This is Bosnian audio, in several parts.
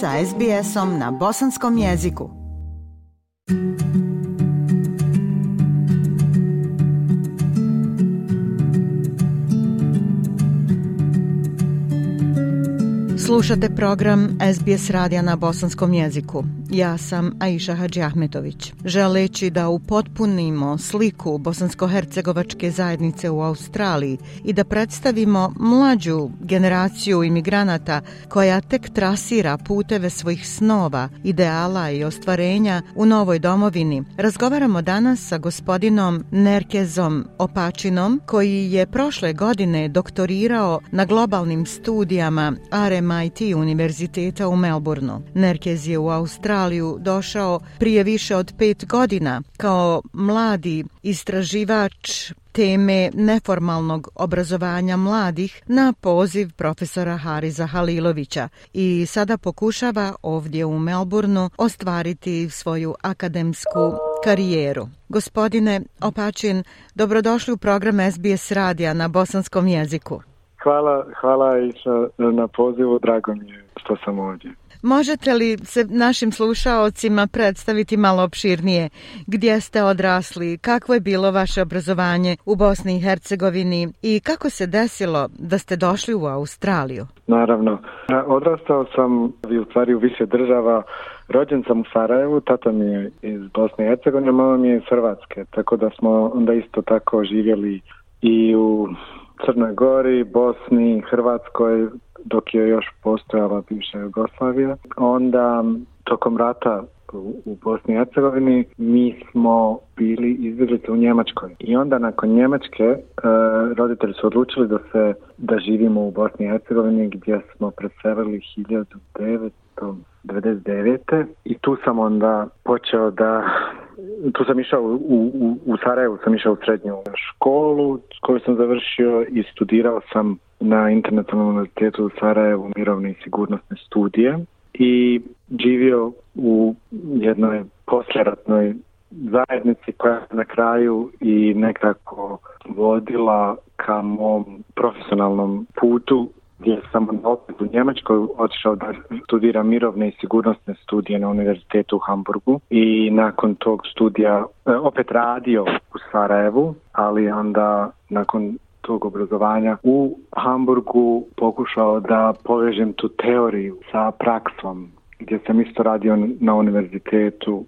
sa SBS-om na bosanskom jeziku. Slušate program SBS radija na bosanskom jeziku. Ja sam Aisha Hadži Ahmetović. Želeći da upotpunimo sliku bosansko-hercegovačke zajednice u Australiji i da predstavimo mlađu generaciju imigranata koja tek trasira puteve svojih snova, ideala i ostvarenja u novoj domovini, razgovaramo danas sa gospodinom Nerkezom Opačinom, koji je prošle godine doktorirao na globalnim studijama RMIT univerziteta u Melbourneu. Nerkez je u Australiji Australiju došao prije više od pet godina kao mladi istraživač teme neformalnog obrazovanja mladih na poziv profesora Hariza Halilovića i sada pokušava ovdje u Melbourneu ostvariti svoju akademsku karijeru. Gospodine Opačin, dobrodošli u program SBS Radija na bosanskom jeziku. Hvala, hvala i na pozivu, drago mi je što sam ovdje. Možete li se našim slušaocima predstaviti malo opširnije? Gdje ste odrasli? Kakvo je bilo vaše obrazovanje u Bosni i Hercegovini? I kako se desilo da ste došli u Australiju? Naravno. Odrastao sam u stvari u više država. Rođen sam u Sarajevu, tata mi je iz Bosne i Hercegovine, mama mi je iz Hrvatske. Tako da smo onda isto tako živjeli i u Crnoj Gori, Bosni, Hrvatskoj, dok je još postojala bivša Jugoslavija. Onda, tokom rata u Bosni i Hercegovini, mi smo bili izbjeglice u Njemačkoj. I onda, nakon Njemačke, e, roditelji su odlučili da se da živimo u Bosni i Hercegovini, gdje smo preselili 1900 99. i tu sam onda počeo da tu sam išao u, u, u Sarajevu, sam išao u srednju školu koju sam završio i studirao sam na Internacionalnom univerzitetu u Sarajevu mirovne i sigurnosne studije i živio u jednoj posljeratnoj zajednici koja je na kraju i nekako vodila ka mom profesionalnom putu gdje sam u Njemačkoj otišao da studiram mirovne i sigurnosne studije na univerzitetu u Hamburgu i nakon tog studija e, opet radio u Sarajevu, ali onda nakon tog obrazovanja u Hamburgu pokušao da povežem tu teoriju sa praksom gdje sam isto radio na univerzitetu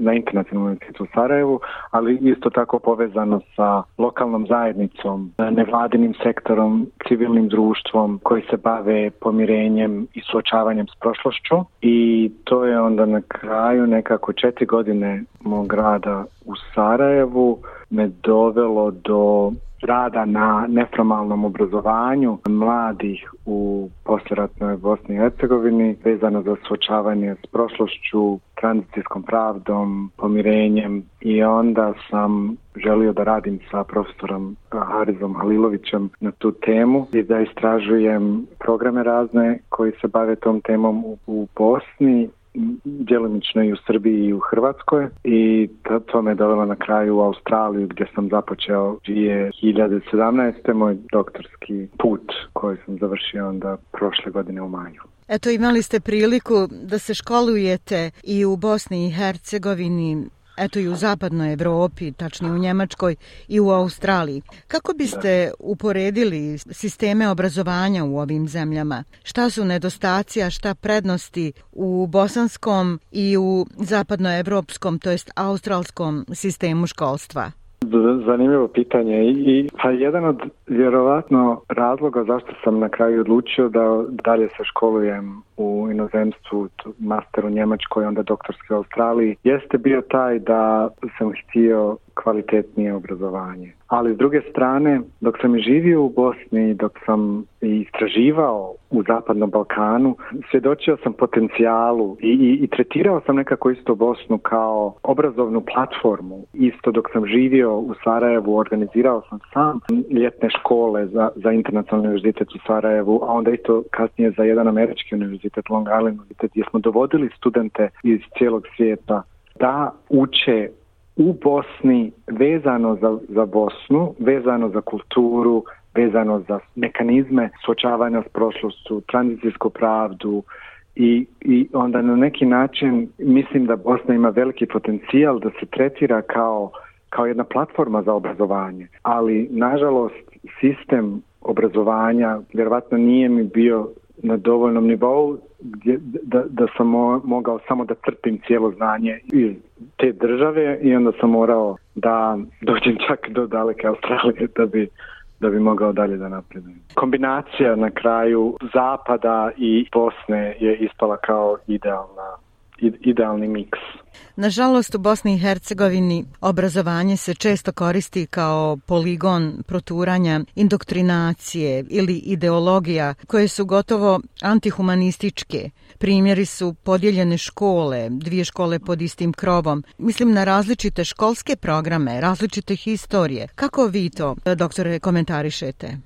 na internacionalnom univerzitetu u Sarajevu, ali isto tako povezano sa lokalnom zajednicom, nevladinim sektorom, civilnim društvom koji se bave pomirenjem i suočavanjem s prošlošću i to je onda na kraju nekako četiri godine mog rada u Sarajevu me dovelo do rada na neformalnom obrazovanju mladih u posljeratnoj Bosni i Hercegovini, vezano za suočavanje s prošlošću, tranzicijskom pravdom, pomirenjem i onda sam želio da radim sa profesorom eh, Harizom Halilovićem na tu temu i da istražujem programe razne koji se bave tom temom u Bosni djelomično i u Srbiji i u Hrvatskoj i to, to me dovelo na kraju u Australiju gdje sam započeo 2017. moj doktorski put koji sam završio onda prošle godine u maju. Eto, imali ste priliku da se školujete i u Bosni i Hercegovini eto i u zapadnoj Evropi, tačnije u Njemačkoj i u Australiji. Kako biste uporedili sisteme obrazovanja u ovim zemljama? Šta su nedostacija, šta prednosti u bosanskom i u zapadnoevropskom, to jest australskom sistemu školstva? Zanimljivo pitanje i, i pa jedan od vjerovatno razloga zašto sam na kraju odlučio da dalje se školujem u inozemstvu, master u Njemačkoj, onda doktorski u Australiji, jeste bio taj da sam htio kvalitetnije obrazovanje. Ali s druge strane, dok sam živio u Bosni, dok sam istraživao u Zapadnom Balkanu, svjedočio sam potencijalu i, i, i tretirao sam nekako isto Bosnu kao obrazovnu platformu. Isto dok sam živio u Sarajevu, organizirao sam sam ljetne škole za, za internacionalni univerzitet u Sarajevu, a onda isto kasnije za jedan američki univerzitet, Long Island univerzitet, gdje smo dovodili studente iz cijelog svijeta da uče u Bosni vezano za, za Bosnu, vezano za kulturu, vezano za mekanizme suočavanja s prošlostu, tranzicijsku pravdu i, i onda na neki način mislim da Bosna ima veliki potencijal da se tretira kao, kao jedna platforma za obrazovanje. Ali, nažalost, sistem obrazovanja vjerovatno nije mi bio na dovoljnom nivou gdje, da, da sam mogao samo da crpim cijelo znanje iz te države i onda sam morao da dođem čak do daleke Australije da bi da bi mogao dalje da napredujem. Kombinacija na kraju Zapada i Bosne je ispala kao idealna idealni miks. Nažalost u Bosni i Hercegovini obrazovanje se često koristi kao poligon proturanja, indoktrinacije ili ideologija koje su gotovo antihumanističke. Primjeri su podijeljene škole, dvije škole pod istim krovom. Mislim na različite školske programe, različite historije. Kako vi to, doktore, komentarišete?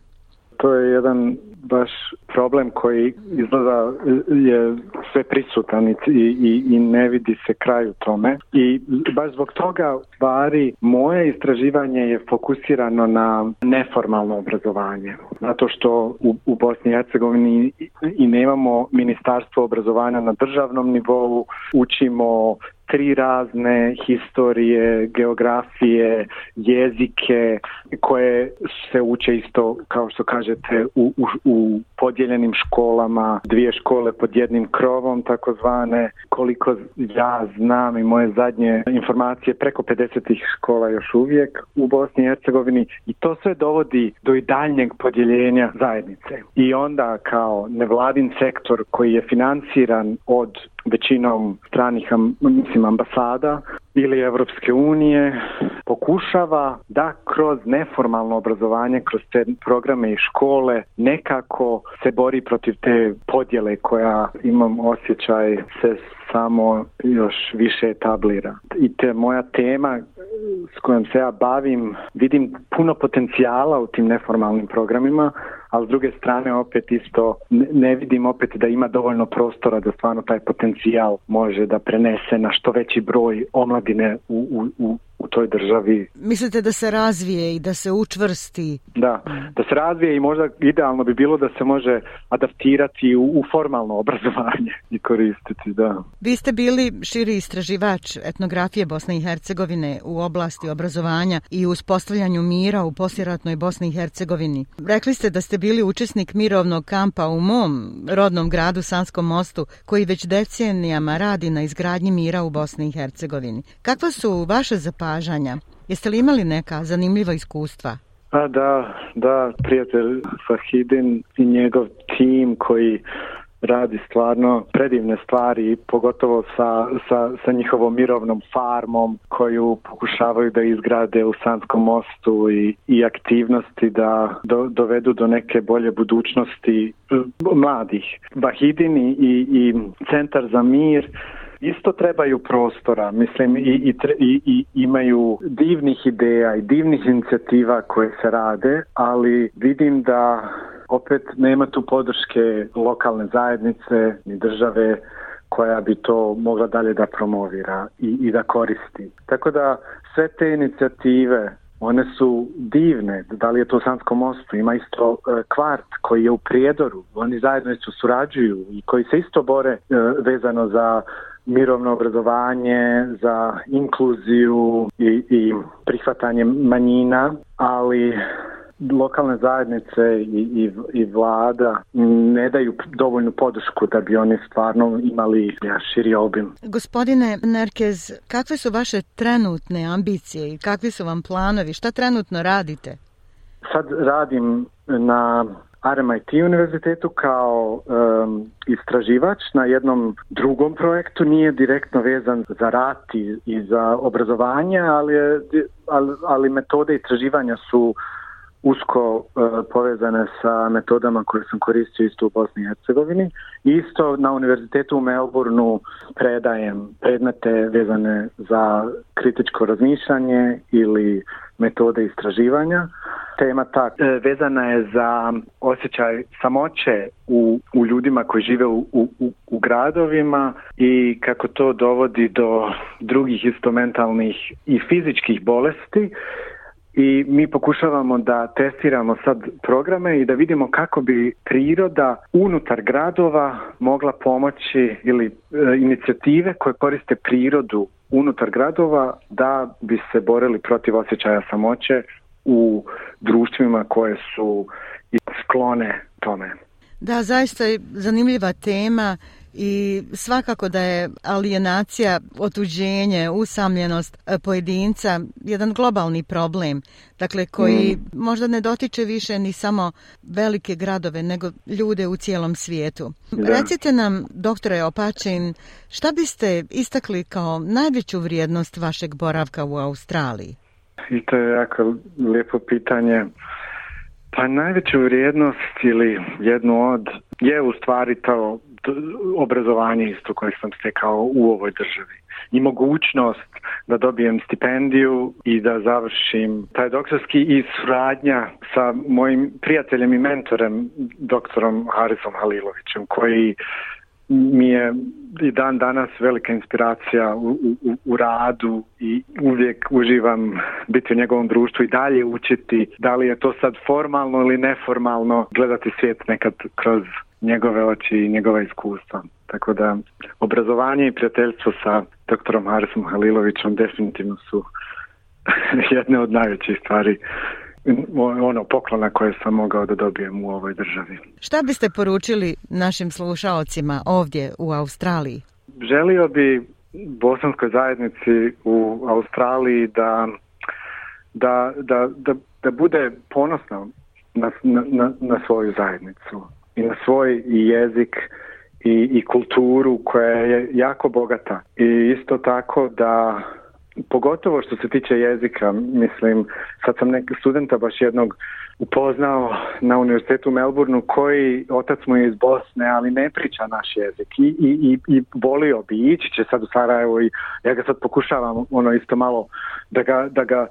to je jedan baš problem koji izgleda je sve prisutan i, i, i ne vidi se kraju tome. I baš zbog toga bari moje istraživanje je fokusirano na neformalno obrazovanje. Zato što u, u Bosni i Hercegovini i nemamo ministarstvo obrazovanja na državnom nivou, učimo tri razne historije, geografije, jezike koje se uče isto, kao što kažete, u, u, u podijeljenim školama, dvije škole pod jednim krovom, tako zvane. Koliko ja znam i moje zadnje informacije, preko 50 škola još uvijek u Bosni i Hercegovini i to sve dovodi do i daljnjeg podijeljenja zajednice. I onda kao nevladin sektor koji je financiran od većinom stranih mislim, ambasada ili Evropske unije pokušava da kroz neformalno obrazovanje, kroz te programe i škole nekako se bori protiv te podjele koja imam osjećaj se samo još više etablira. I te moja tema eh, s kojom se ja bavim, vidim puno potencijala u tim neformalnim programima, ali s druge strane opet isto ne, ne vidim opet da ima dovoljno prostora da stvarno taj potencijal može da prenese na što veći broj omladine u, u, u u toj državi. Mislite da se razvije i da se učvrsti? Da, da se razvije i možda idealno bi bilo da se može adaptirati u, u formalno obrazovanje i koristiti, da. Vi ste bili širi istraživač etnografije Bosne i Hercegovine u oblasti obrazovanja i uspostavljanju mira u posljeratnoj Bosni i Hercegovini. Rekli ste da ste bili učesnik mirovnog kampa u mom rodnom gradu Sanskom mostu koji već decenijama radi na izgradnji mira u Bosni i Hercegovini. Kakva su vaše zapadnje pohađanja. Jeste li imali neka zanimljiva iskustva? Pa da, da, prijatelj Fahidin i njegov tim koji radi stvarno predivne stvari, pogotovo sa, sa, sa njihovom mirovnom farmom koju pokušavaju da izgrade u Sanskom mostu i, i aktivnosti da do, dovedu do neke bolje budućnosti mladih. Bahidini i, i Centar za mir isto trebaju prostora, mislim i, i, i, i imaju divnih ideja i divnih inicijativa koje se rade, ali vidim da opet nema tu podrške lokalne zajednice ni države koja bi to mogla dalje da promovira i, i da koristi. Tako da sve te inicijative, one su divne, da li je to u Sanskom mostu, ima isto e, kvart koji je u Prijedoru, oni zajedno su surađuju i koji se isto bore e, vezano za mirovno obrazovanje, za inkluziju i, i prihvatanje manjina, ali lokalne zajednice i, i, i vlada ne daju dovoljnu podršku da bi oni stvarno imali ja, širi obim. Gospodine Nerkez, kakve su vaše trenutne ambicije i kakvi su vam planovi? Šta trenutno radite? Sad radim na RMIT univerzitetu kao um, istraživač na jednom drugom projektu nije direktno vezan za rat i, i za obrazovanje, ali, ali, ali metode istraživanja su usko uh, povezane sa metodama koje sam koristio isto u Bosni i Hercegovini. Isto na univerzitetu u Melbourneu predajem predmete vezane za kritičko razmišljanje ili metode istraživanja. Tema ta e, vezana je za osjećaj samoće u, u ljudima koji žive u, u, u gradovima i kako to dovodi do drugih isto mentalnih i fizičkih bolesti i mi pokušavamo da testiramo sad programe i da vidimo kako bi priroda unutar gradova mogla pomoći ili e, inicijative koje koriste prirodu unutar gradova da bi se borili protiv osjećaja samoće u društvima koje su sklone tome. Da, zaista je zanimljiva tema I svakako da je alijenacija, otuđenje, usamljenost e, pojedinca jedan globalni problem, dakle koji mm. možda ne dotiče više ni samo velike gradove, nego ljude u cijelom svijetu. Da. Recite nam, doktore Opačin, šta biste istakli kao najveću vrijednost vašeg boravka u Australiji? I to je jako lijepo pitanje. Pa najveću vrijednost ili jednu od je u stvari to obrazovanje isto koje sam stekao u ovoj državi i mogućnost da dobijem stipendiju i da završim taj doktorski i suradnja sa mojim prijateljem i mentorem doktorom Harisom Halilovićem koji mi je i dan danas velika inspiracija u, u, u radu i uvijek uživam biti u njegovom društvu i dalje učiti da li je to sad formalno ili neformalno gledati svijet nekad kroz njegove oči i njegova iskustva. Tako da obrazovanje i prijateljstvo sa doktorom Harisom Halilovićom definitivno su jedne od najvećih stvari ono poklona koje sam mogao da dobijem u ovoj državi. Šta biste poručili našim slušalcima ovdje u Australiji? Želio bi bosanskoj zajednici u Australiji da, da, da, da, da bude ponosna na, na, na, na svoju zajednicu, i na svoj i jezik i, i kulturu koja je jako bogata. I isto tako da, pogotovo što se tiče jezika, mislim, sad sam nek studenta baš jednog upoznao na univerzitetu u Melbourneu koji otac mu je iz Bosne, ali ne priča naš jezik i, i, i, i volio bi ići će sad u Sarajevo i ja ga sad pokušavam ono isto malo da ga, da ga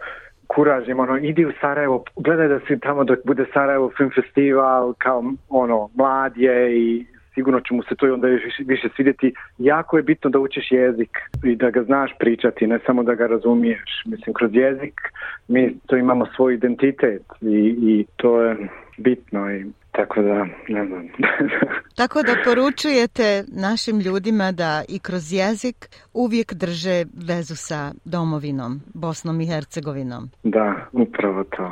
kuražim, ono, idi u Sarajevo, gledaj da si tamo dok bude Sarajevo Film Festival, kao, ono, mlad je i sigurno će mu se to i onda više, više svidjeti. Jako je bitno da učiš jezik i da ga znaš pričati, ne samo da ga razumiješ. Mislim, kroz jezik mi to imamo svoj identitet i, i to je bitno i Tako da, ne znam. Tako da poručujete našim ljudima da i kroz jezik uvijek drže vezu sa domovinom, Bosnom i Hercegovinom. Da, upravo to.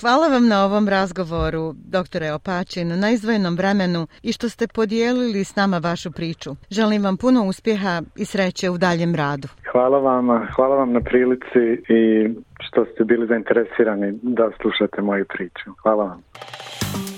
Hvala vam na ovom razgovoru, doktore Opačin, na izvojenom vremenu i što ste podijelili s nama vašu priču. Želim vam puno uspjeha i sreće u daljem radu. Hvala vam, hvala vam na prilici i što ste bili zainteresirani da slušate moju priču. Hvala vam. Hvala vam